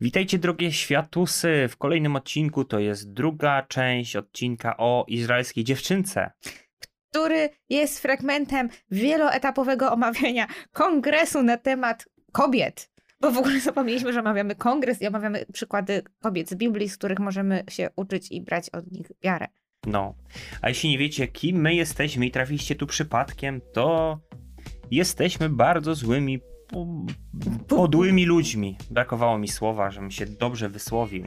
Witajcie drogie światusy w kolejnym odcinku. To jest druga część odcinka o izraelskiej dziewczynce. który jest fragmentem wieloetapowego omawiania kongresu na temat kobiet. Bo w ogóle zapomnieliśmy, że omawiamy kongres i omawiamy przykłady kobiet z Biblii, z których możemy się uczyć i brać od nich wiarę. No, a jeśli nie wiecie, kim my jesteśmy i trafiliście tu przypadkiem, to jesteśmy bardzo złymi, podłymi ludźmi. Brakowało mi słowa, żebym się dobrze wysłowił.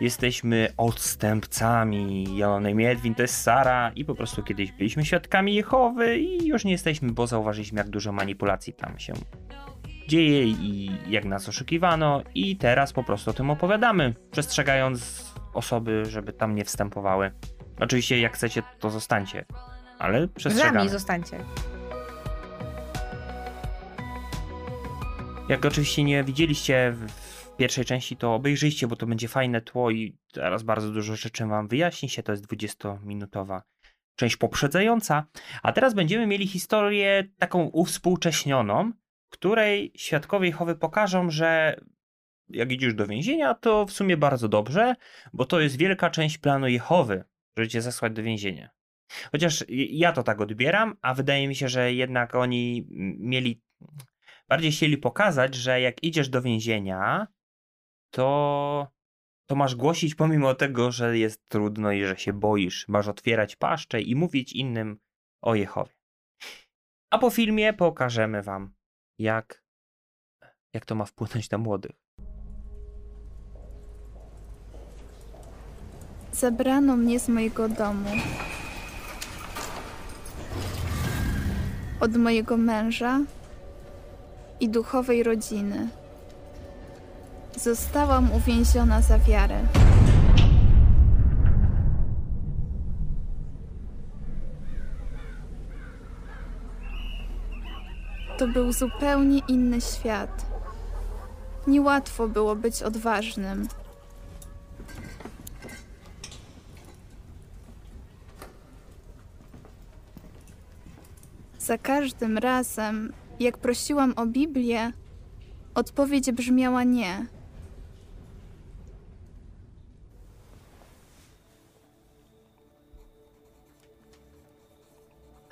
Jesteśmy odstępcami. Ja mam na imię Edwin, to jest Sara i po prostu kiedyś byliśmy świadkami Jehowy i już nie jesteśmy, bo zauważyliśmy jak dużo manipulacji tam się dzieje i jak nas oszukiwano i teraz po prostu o tym opowiadamy, przestrzegając osoby, żeby tam nie wstępowały. Oczywiście jak chcecie, to zostańcie, ale Z nami przestrzegamy. zostańcie. Jak oczywiście nie widzieliście w- pierwszej części, to obejrzyjcie, bo to będzie fajne tło i teraz bardzo dużo rzeczy wam wyjaśni się. To jest 20-minutowa część poprzedzająca. A teraz będziemy mieli historię taką uwspółcześnioną, której świadkowie Jehowy pokażą, że jak idziesz do więzienia, to w sumie bardzo dobrze, bo to jest wielka część planu Jehowy, żeby cię zesłać do więzienia. Chociaż ja to tak odbieram, a wydaje mi się, że jednak oni mieli bardziej chcieli pokazać, że jak idziesz do więzienia, to, to masz głosić pomimo tego, że jest trudno i że się boisz. Masz otwierać paszczę i mówić innym o Jehowie. A po filmie pokażemy wam, jak, jak to ma wpłynąć na młodych. Zabrano mnie z mojego domu. Od mojego męża i duchowej rodziny. Zostałam uwięziona za wiarę. To był zupełnie inny świat. Niełatwo było być odważnym. Za każdym razem, jak prosiłam o Biblię, odpowiedź brzmiała nie.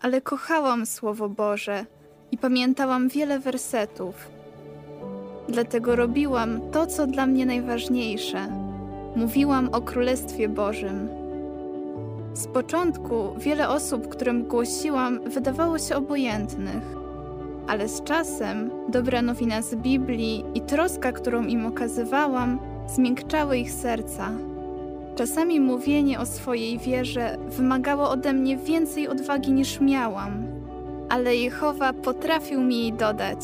Ale kochałam Słowo Boże i pamiętałam wiele wersetów. Dlatego robiłam to, co dla mnie najważniejsze. Mówiłam o Królestwie Bożym. Z początku wiele osób, którym głosiłam, wydawało się obojętnych, ale z czasem dobra nowina z Biblii i troska, którą im okazywałam, zmiękczały ich serca. Czasami mówienie o swojej wierze wymagało ode mnie więcej odwagi niż miałam, ale Jehowa potrafił mi jej dodać.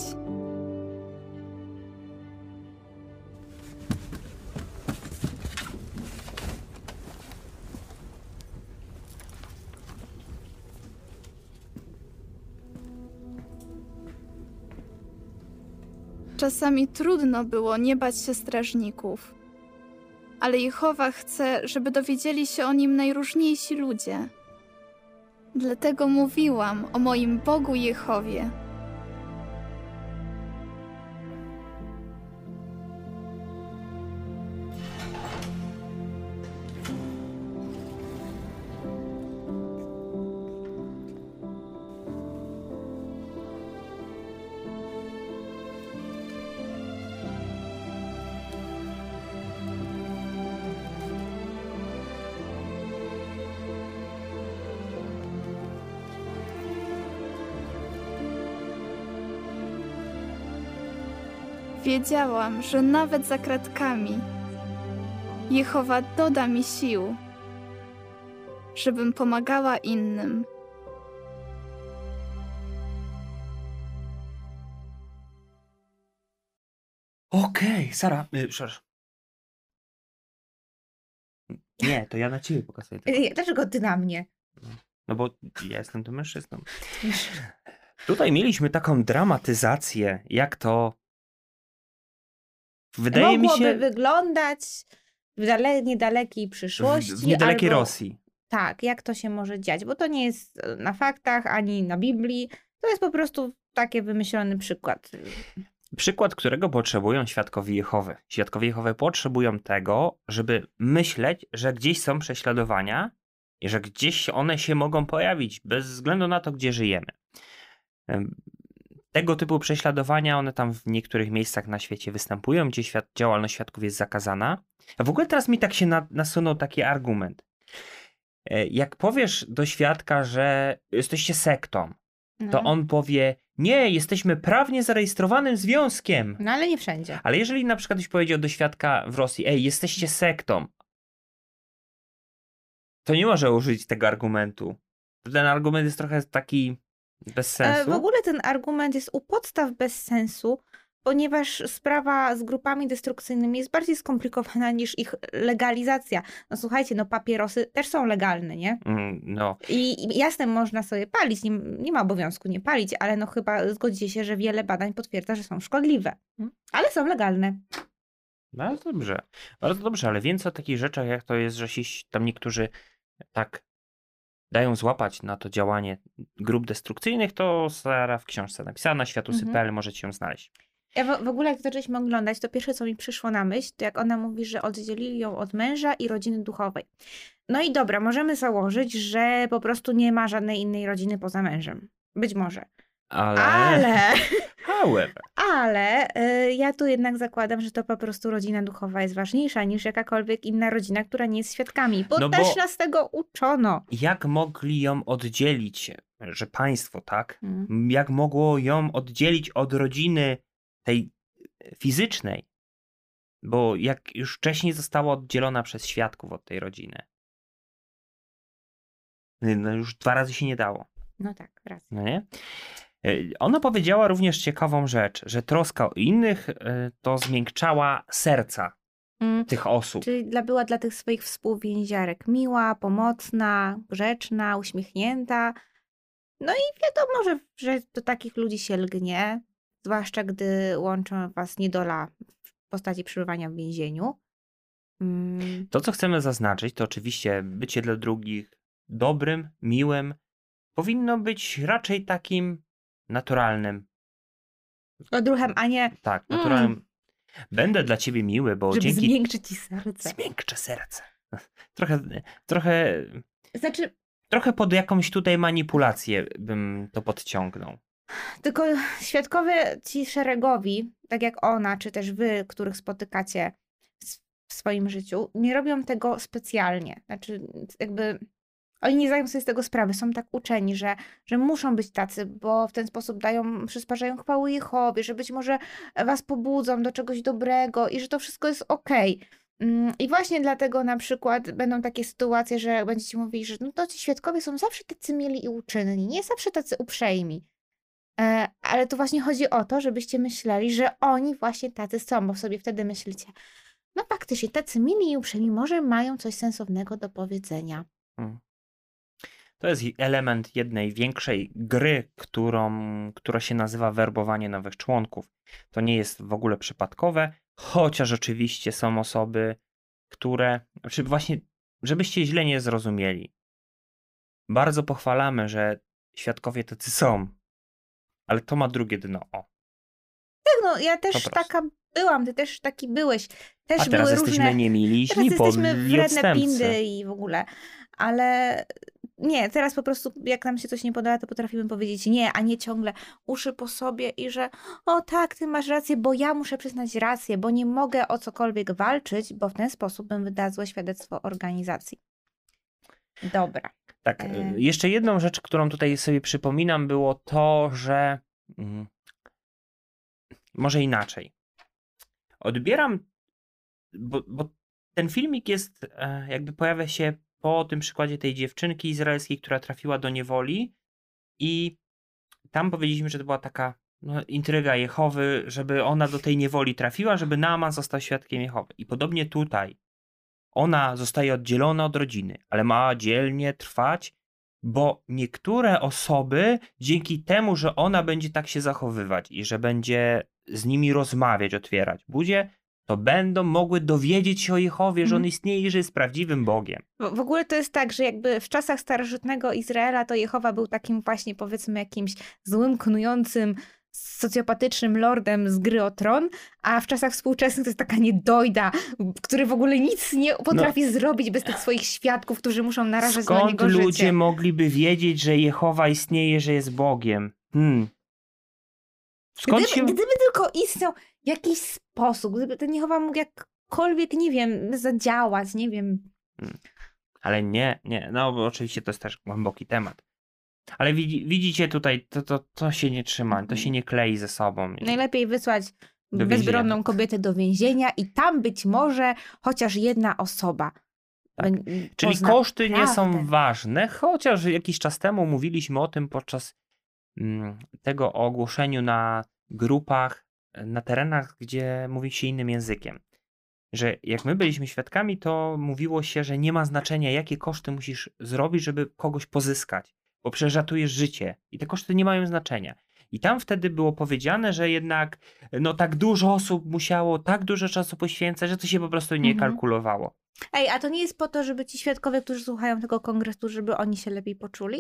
Czasami trudno było nie bać się strażników, ale Jehowa chce, żeby dowiedzieli się o nim najróżniejsi ludzie. Dlatego mówiłam o moim Bogu Jehowie. Wiedziałam, że nawet za kratkami Jehowa doda mi sił, żebym pomagała innym. Okej, Sara, y, przepraszam. Nie, to ja na ciebie pokazuję. tego. Ej, Dlaczego ty na mnie? No bo ja jestem tym mężczyzną. Tutaj mieliśmy taką dramatyzację, jak to. Wydaje mi Mogłoby się. wyglądać w dale, niedalekiej przyszłości. w niedalekiej albo, Rosji. Tak, jak to się może dziać, bo to nie jest e, na faktach ani na Biblii. To jest po prostu taki wymyślony przykład. Przykład, którego potrzebują świadkowie Jehowy. Świadkowie Jehowy potrzebują tego, żeby myśleć, że gdzieś są prześladowania i że gdzieś one się mogą pojawić, bez względu na to, gdzie żyjemy. Tego typu prześladowania, one tam w niektórych miejscach na świecie występują, gdzie świat, działalność świadków jest zakazana. A w ogóle teraz mi tak się na, nasunął taki argument. E, Jak powiesz do świadka, że jesteście sektą, to No. on powie: Nie, jesteśmy prawnie zarejestrowanym związkiem. No ale nie wszędzie. Ale jeżeli na przykład byś powiedział do świadka w Rosji: Ej, jesteście sektą, to nie może użyć tego argumentu. Ten argument jest trochę taki bez E, sensu. W ogóle ten argument jest u podstaw bez sensu, ponieważ sprawa z grupami destrukcyjnymi jest bardziej skomplikowana niż ich legalizacja. No słuchajcie, no papierosy też są legalne, nie? Mm, No, I i jasne, można sobie palić, nie, nie ma obowiązku nie palić, ale no chyba zgodzicie się, że wiele badań potwierdza, że są szkodliwe. Ale są legalne. bardzo dobrze. Bardzo dobrze, ale więcej o takich rzeczach, jak to jest, że się tam niektórzy tak dają złapać na to działanie grup destrukcyjnych, to Sara w książce napisana na światusy.pl możecie ją znaleźć. Ja w, w ogóle jak zaczęliśmy oglądać, to pierwsze co mi przyszło na myśl, to jak ona mówi, że oddzielili ją od męża i rodziny duchowej. No i dobra, możemy założyć, że po prostu nie ma żadnej innej rodziny poza mężem. Być może. Ale, Ale, however, ale y, ja tu jednak zakładam, że to po prostu rodzina duchowa jest ważniejsza niż jakakolwiek inna rodzina, która nie jest świadkami. Bo No bo- też nas tego uczono. jak mogli ją oddzielić, że państwo, tak? Mm. Jak mogło ją oddzielić od rodziny tej fizycznej? Bo jak już wcześniej została oddzielona przez świadków od tej rodziny. No już dwa razy się nie dało. No tak, racja. No nie? E, Ona powiedziała również ciekawą rzecz, że troska o innych e, to zmiękczała serca Mm. tych osób. Czyli dla, była dla tych swoich współwięziarek miła, pomocna, grzeczna, uśmiechnięta. No i wiadomo, że, że do takich ludzi się lgnie, zwłaszcza gdy łączą was niedola w postaci przebywania w więzieniu. Mm, To, co chcemy zaznaczyć, to oczywiście bycie dla drugich dobrym, miłym, powinno być raczej takim naturalnym. odruchem, a nie Tak, Mm. naturalnym. Będę dla ciebie miły, bo żeby dzięki. zmiękczyć ci serce. Zmiękczę serce. Trochę, trochę, Znaczy, trochę pod jakąś tutaj manipulację bym to podciągnął. Tylko świadkowie ci szeregowi, tak jak ona, czy też wy, których spotykacie w swoim życiu, nie robią tego specjalnie. Znaczy, jakby oni nie zdają sobie z tego sprawy. Są tak uczeni, że, że muszą być tacy, bo w ten sposób dają, przysparzają chwały Jehowie, że być może was pobudzą do czegoś dobrego i że to wszystko jest okej. Mm, I właśnie dlatego na przykład będą takie sytuacje, że będziecie mówili, że no to ci świadkowie są zawsze tacy mieli i uczynni, nie zawsze tacy uprzejmi. E, ale to właśnie chodzi o to, żebyście myśleli, że oni właśnie tacy są, bo sobie wtedy myślicie, no faktycznie, tacy mili i uprzejmi może mają coś sensownego do powiedzenia. To jest element jednej większej gry, którą, która się nazywa werbowanie nowych członków. To nie jest w ogóle przypadkowe, chociaż oczywiście są osoby, które, czy właśnie, żebyście źle nie zrozumieli. Bardzo pochwalamy, że świadkowie tacy są, ale to ma drugie dno. O. Tak, no ja też taka byłam, ty też taki byłeś. Też A teraz były jesteśmy różne... niemili, Teraz jesteśmy wredne odstępcy. pindy i w ogóle. Ale nie, teraz po prostu jak nam się coś nie podoba, to potrafimy powiedzieć nie, a nie ciągle uszy po sobie i że o tak, ty masz rację, bo ja muszę przyznać rację, bo nie mogę o cokolwiek walczyć, bo w ten sposób bym wydała złe świadectwo organizacji. Dobra. Tak, E. y, jeszcze jedną rzecz, którą tutaj sobie przypominam, było to, że mm, może inaczej. Odbieram, bo, bo ten filmik jest, e, jakby pojawia się po tym przykładzie tej dziewczynki izraelskiej, która trafiła do niewoli i tam powiedzieliśmy, że to była taka no, intryga Jehowy, żeby ona do tej niewoli trafiła, żeby Naaman został świadkiem Jehowy. I podobnie tutaj. Ona zostaje oddzielona od rodziny, ale ma dzielnie trwać, bo niektóre osoby dzięki temu, że ona będzie tak się zachowywać i że będzie z nimi rozmawiać, otwierać budzie, to będą mogły dowiedzieć się o Jehowie, że on Mhm. istnieje i że jest prawdziwym Bogiem. W ogóle to jest tak, że jakby w czasach starożytnego Izraela to Jehowa był takim właśnie powiedzmy jakimś złym, knującym socjopatycznym lordem z gry o tron, a w czasach współczesnych to jest taka niedojda, który w ogóle nic nie potrafi zrobić bez tych swoich świadków, którzy muszą narażać na Skąd niego ludzie życie. mogliby wiedzieć, że Jehowa istnieje, że jest Bogiem? Hmm. Skąd Gdyby, się... gdyby tylko istniał jakiś sposób, gdyby ten Jehowa mógł jakkolwiek, nie wiem, zadziałać, nie wiem. Ale nie, nie. No bo oczywiście to jest też głęboki temat. Ale widzi, widzicie tutaj, to, to, to się nie trzyma, to się nie klei ze sobą. Najlepiej wysłać bezbronną kobietę do więzienia i tam być może chociaż jedna osoba. Tak. Czyli koszty nie są ważne, chociaż jakiś czas temu mówiliśmy o tym podczas mm, tego ogłoszeniu na grupach, na terenach, gdzie mówi się innym językiem. Że jak my byliśmy świadkami, to mówiło się, że nie ma znaczenia, jakie koszty musisz zrobić, żeby kogoś pozyskać, bo przecież ratujesz życie i te koszty nie mają znaczenia. I tam wtedy było powiedziane, że jednak no tak dużo osób musiało tak dużo czasu poświęcać, że to się po prostu nie Mhm. kalkulowało. Ej, a to nie jest po to, żeby ci świadkowie, którzy słuchają tego kongresu, żeby oni się lepiej poczuli?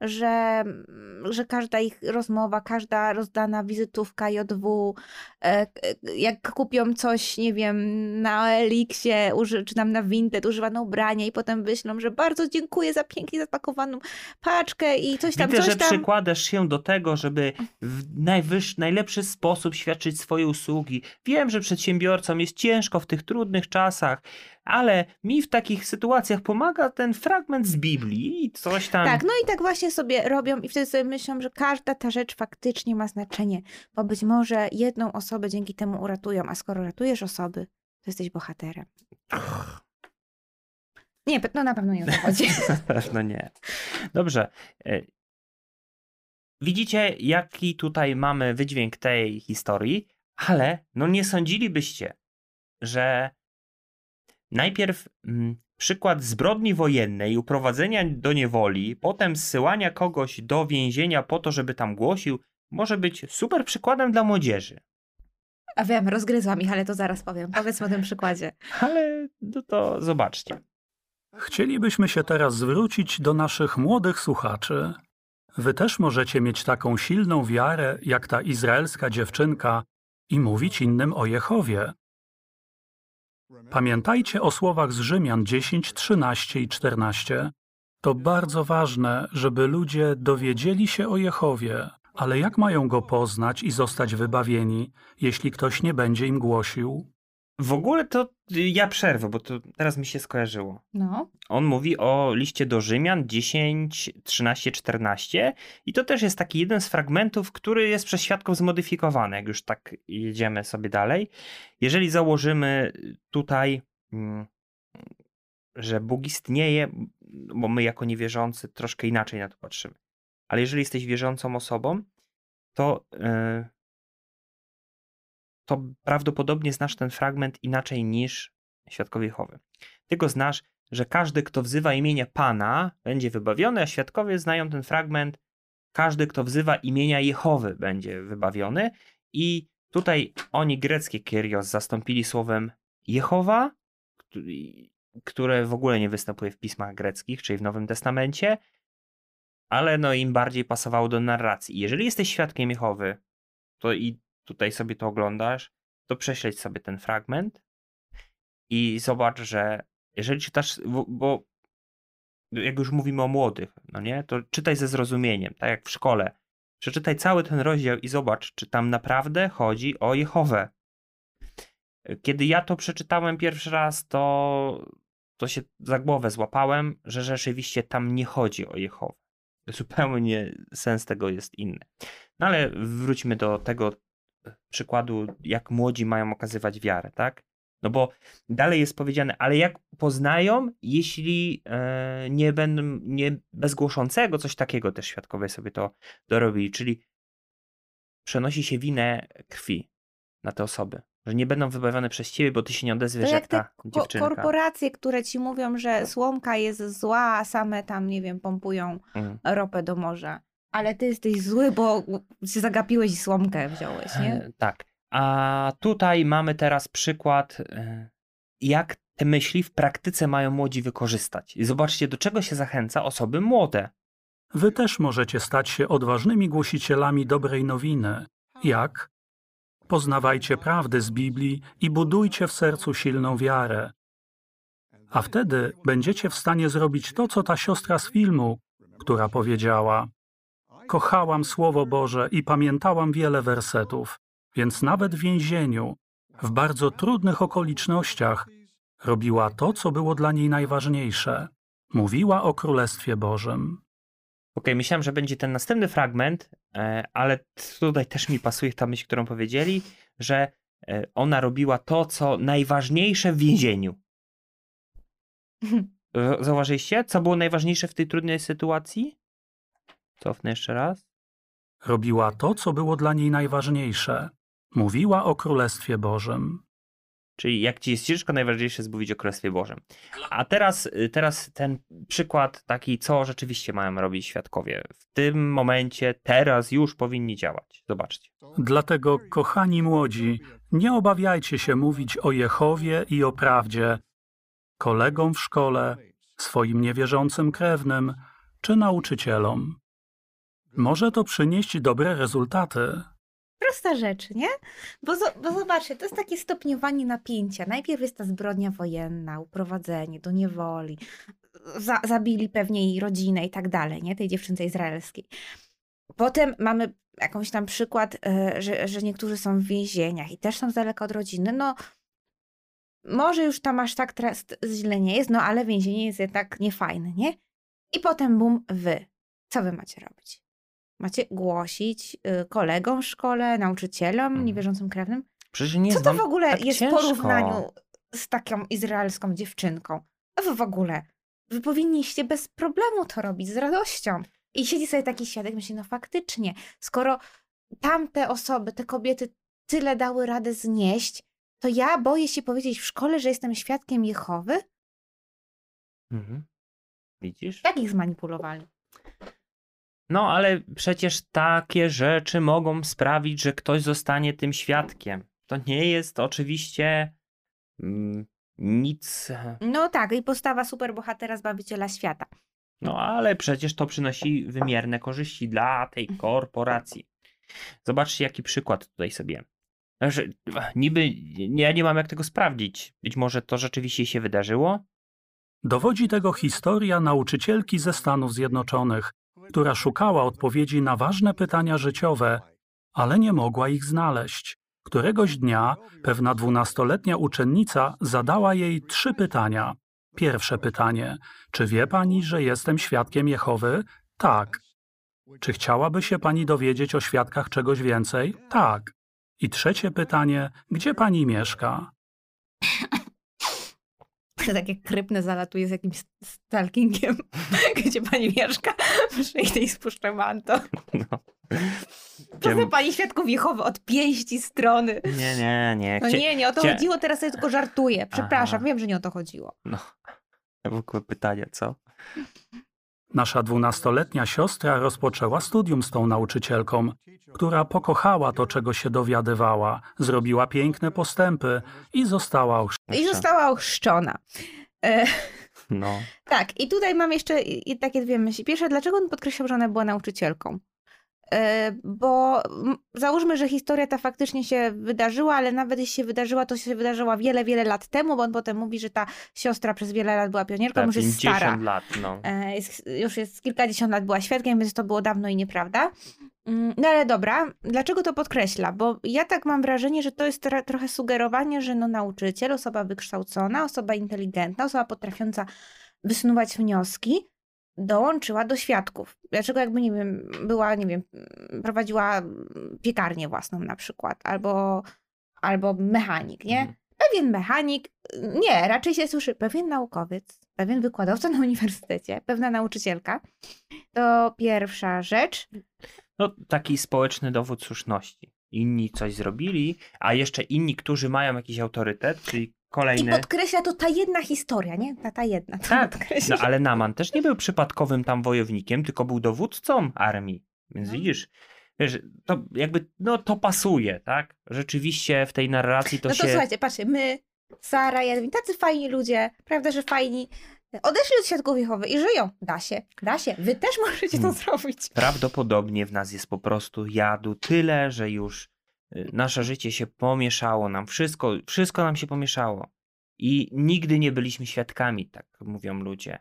Że, mm, że każda ich rozmowa, każda rozdana wizytówka JW, e, k- jak kupią coś, nie wiem, na Elixie, uży, czy tam na Vinted, używane ubranie i potem wyślą, że bardzo dziękuję za pięknie zapakowaną paczkę i coś tam, Widzę, coś że tam. przykładasz się do tego, żeby w najwyż, najlepszy sposób świadczyć swoje usługi. Wiem, że przedsiębiorcom jest ciężko w tych trudnych czasach, ale mi w takich sytuacjach pomaga ten fragment z Biblii i coś tam. Tak, no i tak właśnie sobie robią i wtedy sobie myślą, że każda ta rzecz faktycznie ma znaczenie, bo być może jedną osobę dzięki temu uratują, a skoro ratujesz osoby, to jesteś bohaterem. Nie, pe- no na pewno nie o to chodzi. no nie. Dobrze. E, Widzicie, jaki tutaj mamy wydźwięk tej historii, ale no nie sądzilibyście, że najpierw mm, przykład zbrodni wojennej, uprowadzenia do niewoli, potem zsyłania kogoś do więzienia po to, żeby tam głosił, może być super przykładem dla młodzieży. A wiem, rozgryzłam ich, ale to zaraz powiem. Powiedzmy o tym przykładzie. Ale no to zobaczcie. Chcielibyśmy się teraz zwrócić do naszych młodych słuchaczy. Wy też możecie mieć taką silną wiarę, jak ta izraelska dziewczynka, i mówić innym o Jehowie. Pamiętajcie o słowach z Rzymian 10, 13 i 14. To bardzo ważne, żeby ludzie dowiedzieli się o Jehowie, ale jak mają go poznać i zostać wybawieni, jeśli ktoś nie będzie im głosił? W ogóle to ja przerwę, bo to teraz mi się skojarzyło. No. On mówi o liście do Rzymian 10, 13, 14 i to też jest taki jeden z fragmentów, który jest przez świadków zmodyfikowany, jak już tak jedziemy sobie dalej. Jeżeli założymy tutaj, mm, że Bóg istnieje, bo my jako niewierzący troszkę inaczej na to patrzymy, ale jeżeli jesteś wierzącą osobą, to, yy, to prawdopodobnie znasz ten fragment inaczej niż świadkowie Jehowy. Ty go znasz że każdy, kto wzywa imienia Pana, będzie wybawiony, a świadkowie znają ten fragment. Każdy, kto wzywa imienia Jehowy, będzie wybawiony. I tutaj oni greckie Kyrios zastąpili słowem Jehowa, któ- które w ogóle nie występuje w pismach greckich, czyli w Nowym Testamencie, ale no im bardziej pasowało do narracji. Jeżeli jesteś świadkiem Jehowy, to i tutaj sobie to oglądasz, to prześledź sobie ten fragment i zobacz, że jeżeli czytasz, bo, jak już mówimy o młodych, no nie, to czytaj ze zrozumieniem, tak jak w szkole. Przeczytaj cały ten rozdział i zobacz, czy tam naprawdę chodzi o Jehowę. Kiedy ja to przeczytałem pierwszy raz, to, to się za głowę złapałem, że rzeczywiście tam nie chodzi o Jehowę. Zupełnie sens tego jest inny. No ale wróćmy do tego przykładu, jak młodzi mają okazywać wiarę, tak? No bo dalej jest powiedziane, ale jak poznają, jeśli e, nie będą, nie bez głoszącego, coś takiego też świadkowie sobie to dorobili, czyli przenosi się winę krwi na te osoby, że nie będą wybawione przez ciebie, bo ty się nie To odezwiesz jak jak te ta ko- dziewczynka. korporacje, które ci mówią, że słomka jest zła, a same tam, nie wiem, pompują Mm. ropę do morza. Ale ty jesteś zły, bo się zagapiłeś i słomkę wziąłeś, nie? E, Tak. A tutaj mamy teraz przykład, e, jak te myśli w praktyce mają młodzi wykorzystać. I zobaczcie, do czego się zachęca osoby młode. Wy też możecie stać się odważnymi głosicielami dobrej nowiny Jak? Poznawajcie prawdy z Biblii i budujcie w sercu silną wiarę. A wtedy będziecie w stanie zrobić to, co ta siostra z filmu, która powiedziała: Kochałam Słowo Boże i pamiętałam wiele wersetów, więc nawet w więzieniu, w bardzo trudnych okolicznościach, robiła to, co było dla niej najważniejsze. Mówiła o Królestwie Bożym. Okej, myślałem, że będzie ten następny fragment, e, ale tutaj też mi pasuje ta myśl, którą powiedzieli, że e, ona robiła to, co najważniejsze w więzieniu. Zauważyliście, co było najważniejsze w tej trudnej sytuacji? Cofnę jeszcze raz. Robiła to, co było dla niej najważniejsze. Mówiła o Królestwie Bożym. Czyli jak ci jest ciężko, najważniejsze jest mówić o Królestwie Bożym. A teraz, y, teraz ten przykład taki, co rzeczywiście mają robić świadkowie. W tym momencie, teraz już powinni działać. Zobaczcie. Dlatego, kochani młodzi, nie obawiajcie się mówić o Jehowie i o prawdzie kolegom w szkole, swoim niewierzącym krewnym czy nauczycielom. Może to przynieść dobre rezultaty. Prosta rzecz, nie? Bo, bo zobaczcie, to jest takie stopniowanie napięcia. Najpierw jest ta zbrodnia wojenna, uprowadzenie do niewoli, za, zabili pewnie jej rodzinę i tak dalej, nie? Tej dziewczynce izraelskiej. Potem mamy jakąś tam przykład, e, że, że niektórzy są w więzieniach i też są z daleka od rodziny. No, może już tam aż tak teraz źle nie jest, no ale więzienie jest jednak niefajne, nie? I potem bum, wy. Co wy macie robić? Macie głosić y, kolegom w szkole, nauczycielom, Mhm. niewierzącym krewnym? Przecież nie Co to w ogóle tak jest ciężko. w porównaniu z taką izraelską dziewczynką? A wy w ogóle, wy powinniście bez problemu to robić, z radością. I siedzi sobie taki świadek myśli, no faktycznie, skoro tamte osoby, te kobiety tyle dały radę znieść, to ja boję się powiedzieć w szkole, że jestem świadkiem Jehowy? Mhm. Widzisz? Jak ich zmanipulowali? No, ale przecież takie rzeczy mogą sprawić, że ktoś zostanie tym świadkiem. To nie jest oczywiście mm, nic. No tak, i postawa superbohatera Zbawiciela Świata. No, ale przecież to przynosi wymierne korzyści dla tej korporacji. Zobaczcie, jaki przykład tutaj sobie. Że niby ja nie mam jak tego sprawdzić. Być może to rzeczywiście się wydarzyło. Dowodzi tego historia nauczycielki ze Stanów Zjednoczonych, która szukała odpowiedzi na ważne pytania życiowe, ale nie mogła ich znaleźć. Któregoś dnia pewna dwunastoletnia uczennica zadała jej trzy pytania. Pierwsze pytanie: Czy wie pani, że jestem świadkiem Jehowy? Tak. Czy chciałaby się pani dowiedzieć o świadkach czegoś więcej? Tak. I trzecie pytanie: Gdzie pani mieszka? To takie krypne zalatuje z jakimś stalkingiem, gdzie pani mieszka. Przyjdę i spuszczę manto. No. Pozna pani świadków Jehowy od pięści strony. Nie, nie, nie. No nie, nie o to chcia- chodziło, teraz sobie tylko żartuję. Przepraszam, Aha. wiem, że nie o to chodziło. No. W ogóle pytania, co? Nasza dwunastoletnia siostra rozpoczęła studium z tą nauczycielką, która pokochała to, czego się dowiadywała, zrobiła piękne postępy i została I Jeszcze. została ochrzczona. E, No. tak, i tutaj mam jeszcze takie dwie myśli. Pierwsza, dlaczego on podkreślał, że ona była nauczycielką? E, bo załóżmy, że historia ta faktycznie się wydarzyła, ale nawet jeśli się wydarzyła, to się wydarzyła wiele, wiele lat temu, bo on potem mówi, że ta siostra przez wiele lat była pionierką, Tak, już jest 50 stara. lat, no. E, Jest, już jest kilkadziesiąt lat była świadkiem, więc to było dawno i nieprawda. Mm, No ale dobra, dlaczego to podkreśla? Bo ja tak mam wrażenie, że to jest tro- trochę sugerowanie, że no nauczyciel, osoba wykształcona, osoba inteligentna, osoba potrafiąca wysnuwać wnioski, dołączyła do świadków. Dlaczego jakby, nie wiem, była, nie wiem, prowadziła piekarnię własną na przykład, albo, albo mechanik, nie? Mhm. Pewien mechanik, nie, raczej się słyszy pewien naukowiec, pewien wykładowca na uniwersytecie, pewna nauczycielka. To pierwsza rzecz. No, taki społeczny dowód słuszności. Inni coś zrobili, a jeszcze inni, którzy mają jakiś autorytet, czyli I kolejne. podkreśla to ta jedna historia, nie? Ta, ta jedna. Tak. No ale Naman też nie był przypadkowym tam wojownikiem, tylko był dowódcą armii. Więc No. widzisz, wiesz, to jakby, no to pasuje, tak? Rzeczywiście w tej narracji to no to się... słuchajcie, patrzcie, my, Sara, Jadwin, tacy fajni ludzie, prawda, że fajni, odeszli od świadków Jehowy i żyją. Da się, da się. Wy też możecie to Hmm. zrobić. Prawdopodobnie w nas jest po prostu jadu tyle, że już nasze życie się pomieszało nam, wszystko, wszystko nam się pomieszało. I nigdy nie byliśmy świadkami, tak mówią ludzie.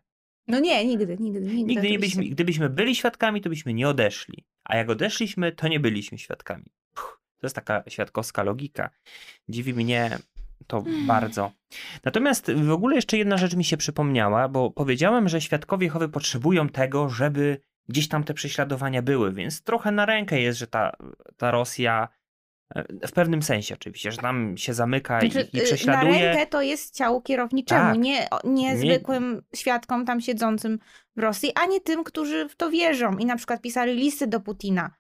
No nie, nigdy, nigdy. Nigdy, Nigdy nie byliśmy, gdybyśmy byli świadkami, to byśmy nie odeszli. A jak odeszliśmy, to nie byliśmy świadkami. Puh, to jest taka świadkowska logika. Dziwi mnie to bardzo. Natomiast w ogóle jeszcze jedna rzecz mi się przypomniała, bo powiedziałem, że świadkowie Jehowy potrzebują tego, żeby gdzieś tam te prześladowania były, więc trochę na rękę jest, że ta, ta Rosja w pewnym sensie oczywiście, że tam się zamyka i, Znaczy, i y, Na prześladuje. rękę to jest ciału kierowniczemu, Tak. nie, nie Nie- zwykłym świadkom tam siedzącym w Rosji, ani tym, którzy w to wierzą i na przykład pisali listy do Putina.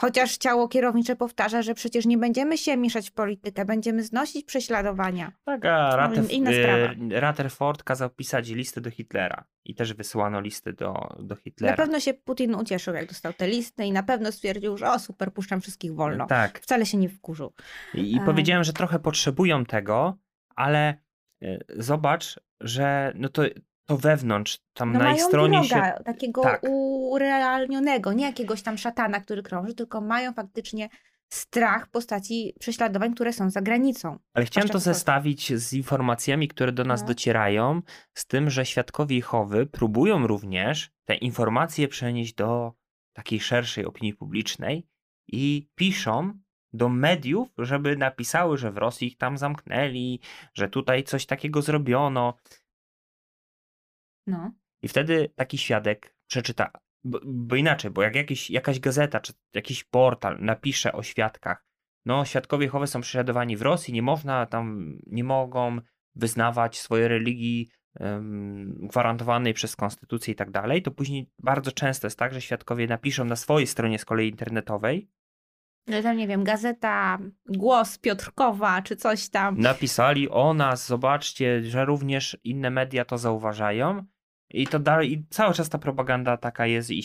Chociaż ciało kierownicze powtarza, że przecież nie będziemy się mieszać w politykę, będziemy znosić prześladowania. Tak, a Rater, inna sprawa. e, Rutherford kazał pisać listy do Hitlera i też wysyłano listy do, do Na Hitlera. pewno się Putin ucieszył, jak dostał te listy i na pewno stwierdził, że o super, puszczam wszystkich wolno. Tak. Wcale się nie wkurzył. I, i A. powiedziałem, że trochę potrzebują tego, ale e, zobacz, że no to, to wewnątrz, tam No na ich stronie wroga, się. takiego Tak. urealnionego, nie jakiegoś tam szatana, który krąży, tylko mają faktycznie strach w postaci prześladowań, które są za granicą. Ale chciałem to zestawić z informacjami, które do nas No. docierają, z tym, że świadkowie Jehowy próbują również te informacje przenieść do takiej szerszej opinii publicznej i piszą do mediów, żeby napisały, że w Rosji ich tam zamknęli, że tutaj coś takiego zrobiono. No. I wtedy taki świadek przeczyta, bo, bo inaczej, bo jak jakiś, jakaś gazeta czy jakiś portal napisze o świadkach, no świadkowie Jehowy są prześladowani w Rosji, nie można tam, nie mogą wyznawać swojej religii gwarantowanej przez konstytucję i tak dalej, to później bardzo często jest tak, że świadkowie napiszą na swojej stronie z kolei internetowej, Że tam, nie wiem, gazeta Głos Piotrkowa, czy coś tam. napisali o nas, zobaczcie, że również inne media to zauważają i to dalej, i cały czas ta propaganda taka jest, i,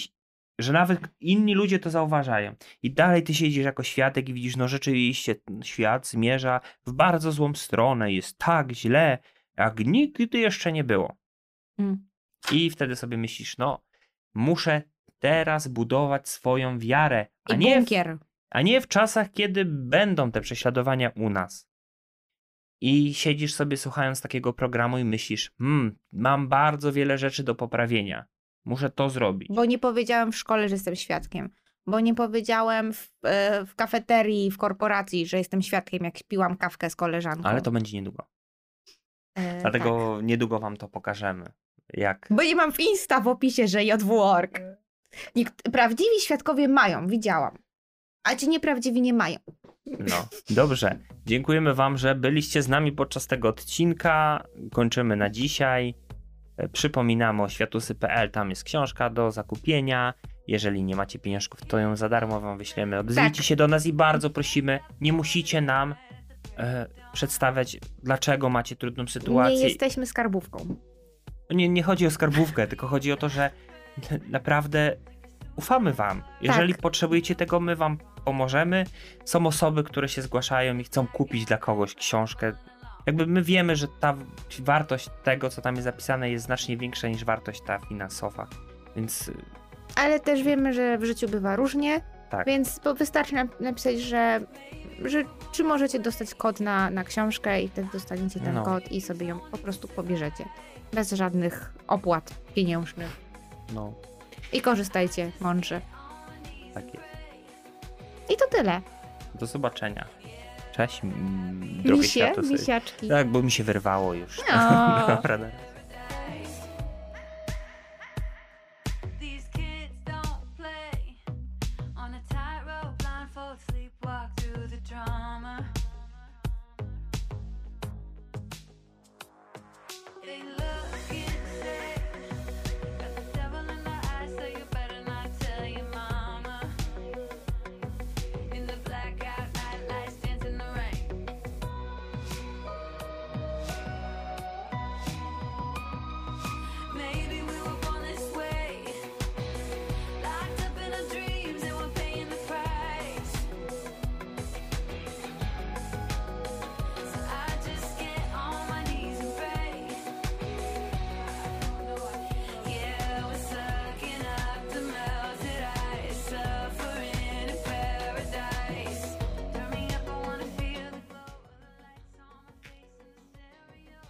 że nawet inni ludzie to zauważają. I dalej ty siedzisz jako świadek i widzisz, no rzeczywiście świat zmierza w bardzo złą stronę, jest tak źle, jak nigdy jeszcze nie było. Mm. I wtedy sobie myślisz, no muszę teraz budować swoją wiarę, a I nie w a nie w czasach, kiedy będą te prześladowania u nas. I siedzisz sobie słuchając takiego programu i myślisz, hmm, mam bardzo wiele rzeczy do poprawienia. Muszę to zrobić. Bo nie powiedziałem w szkole, że jestem świadkiem. Bo nie powiedziałem w, e, w kafeterii, w korporacji, że jestem świadkiem, jak piłam kawkę z koleżanką. Ale to będzie niedługo. E, Dlatego niedługo wam to pokażemy. Jak. tak. Bo nie mam w Insta w opisie, że JW.org. Nikt, prawdziwi świadkowie mają, widziałam. A ci nieprawdziwi nie mają. No, dobrze. Dziękujemy wam, że byliście z nami podczas tego odcinka. Kończymy na dzisiaj. E, Przypominamy o światusy.pl, tam jest książka do zakupienia. Jeżeli nie macie pieniążków, to ją za darmo wam wyślemy. Odezwijcie Tak. się do nas i bardzo prosimy, nie musicie nam e, przedstawiać, dlaczego macie trudną Nie sytuację. jesteśmy skarbówką. Nie, nie chodzi o skarbówkę, tylko chodzi o to, że naprawdę ufamy wam. Jeżeli Tak. potrzebujecie tego, my wam pomożemy. Są osoby, które się zgłaszają i chcą kupić dla kogoś książkę. Jakby my wiemy, że ta wartość tego, co tam jest zapisane, jest znacznie większa niż wartość ta finansowa. Więc y, Ale też wiemy, że w życiu bywa różnie, tak. więc wystarczy nap- napisać, że, że czy możecie dostać kod na, na książkę i wtedy dostaniecie ten No. kod i sobie ją po prostu pobierzecie. Bez żadnych opłat pieniężnych. No, I korzystajcie mądrze. tak jest. I to tyle. Do zobaczenia. Cześć, drogie Misie, światło. misiaczki. Tak, bo mi się wyrwało już. O. Dobra,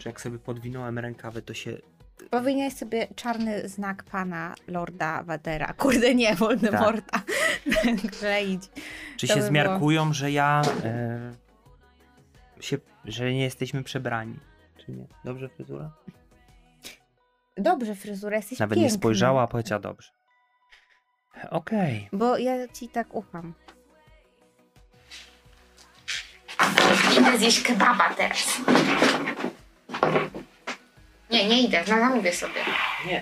Czy jak sobie podwinąłem rękawy, to się... Powinieneś sobie czarny znak pana Lorda Vadera. Kurde, nie, Voldemorta. Kleić. Czy To się by zmiarkują, że ja... E, się, że nie jesteśmy przebrani? Czy nie? Dobrze fryzura? Dobrze, fryzura, jesteś Nawet piękny. nie spojrzała, a powiedziała dobrze. Okej. Bo ja ci tak ufam. Idę zjeść kebaba teraz. Nie, nie idę, no zamówię sobie. Nie.